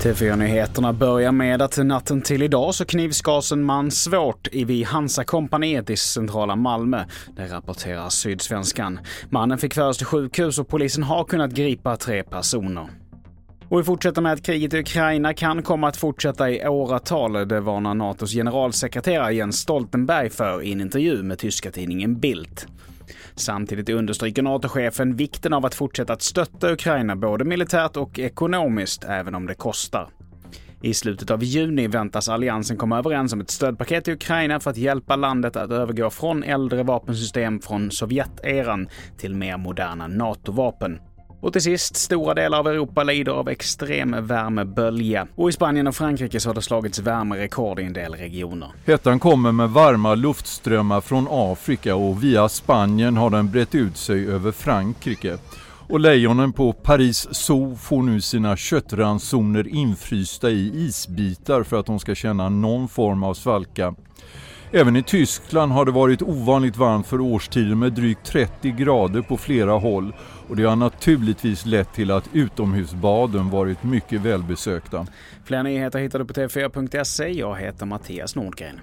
TV4-nyheterna börjar med att natten till idag så knivskars en man svårt vid Hansa-kompaniet i centrala Malmö. Det rapporterar Sydsvenskan. Mannen fick föras till sjukhus och polisen har kunnat gripa tre personer. Och vi fortsätter med att kriget i Ukraina kan komma att fortsätta i åratal. Det varnar NATOs generalsekreterare Jens Stoltenberg för i en intervju med tyska tidningen Bild. Samtidigt understryker NATO-chefen vikten av att fortsätta att stötta Ukraina både militärt och ekonomiskt, även om det kostar. I slutet av juni väntas alliansen komma överens om ett stödpaket till Ukraina för att hjälpa landet att övergå från äldre vapensystem från Sovjeteran till mer moderna NATO-vapen. Och till sist, stora delar av Europa lider av extrem värmebölja. Och i Spanien och Frankrike så har det slagits värmerekord i en del regioner. Hettan kommer med varma luftströmmar från Afrika och via Spanien har den brett ut sig över Frankrike. Och lejonen på Paris Zoo får nu sina köttransoner infrysta i isbitar för att de ska känna någon form av svalka. Även i Tyskland har det varit ovanligt varmt för årstiden med drygt 30 grader på flera håll och det har naturligtvis lett till att utomhusbaden varit mycket välbesökta. Fler nyheter hittar du på tv4.se. Jag heter Mattias Nordgren.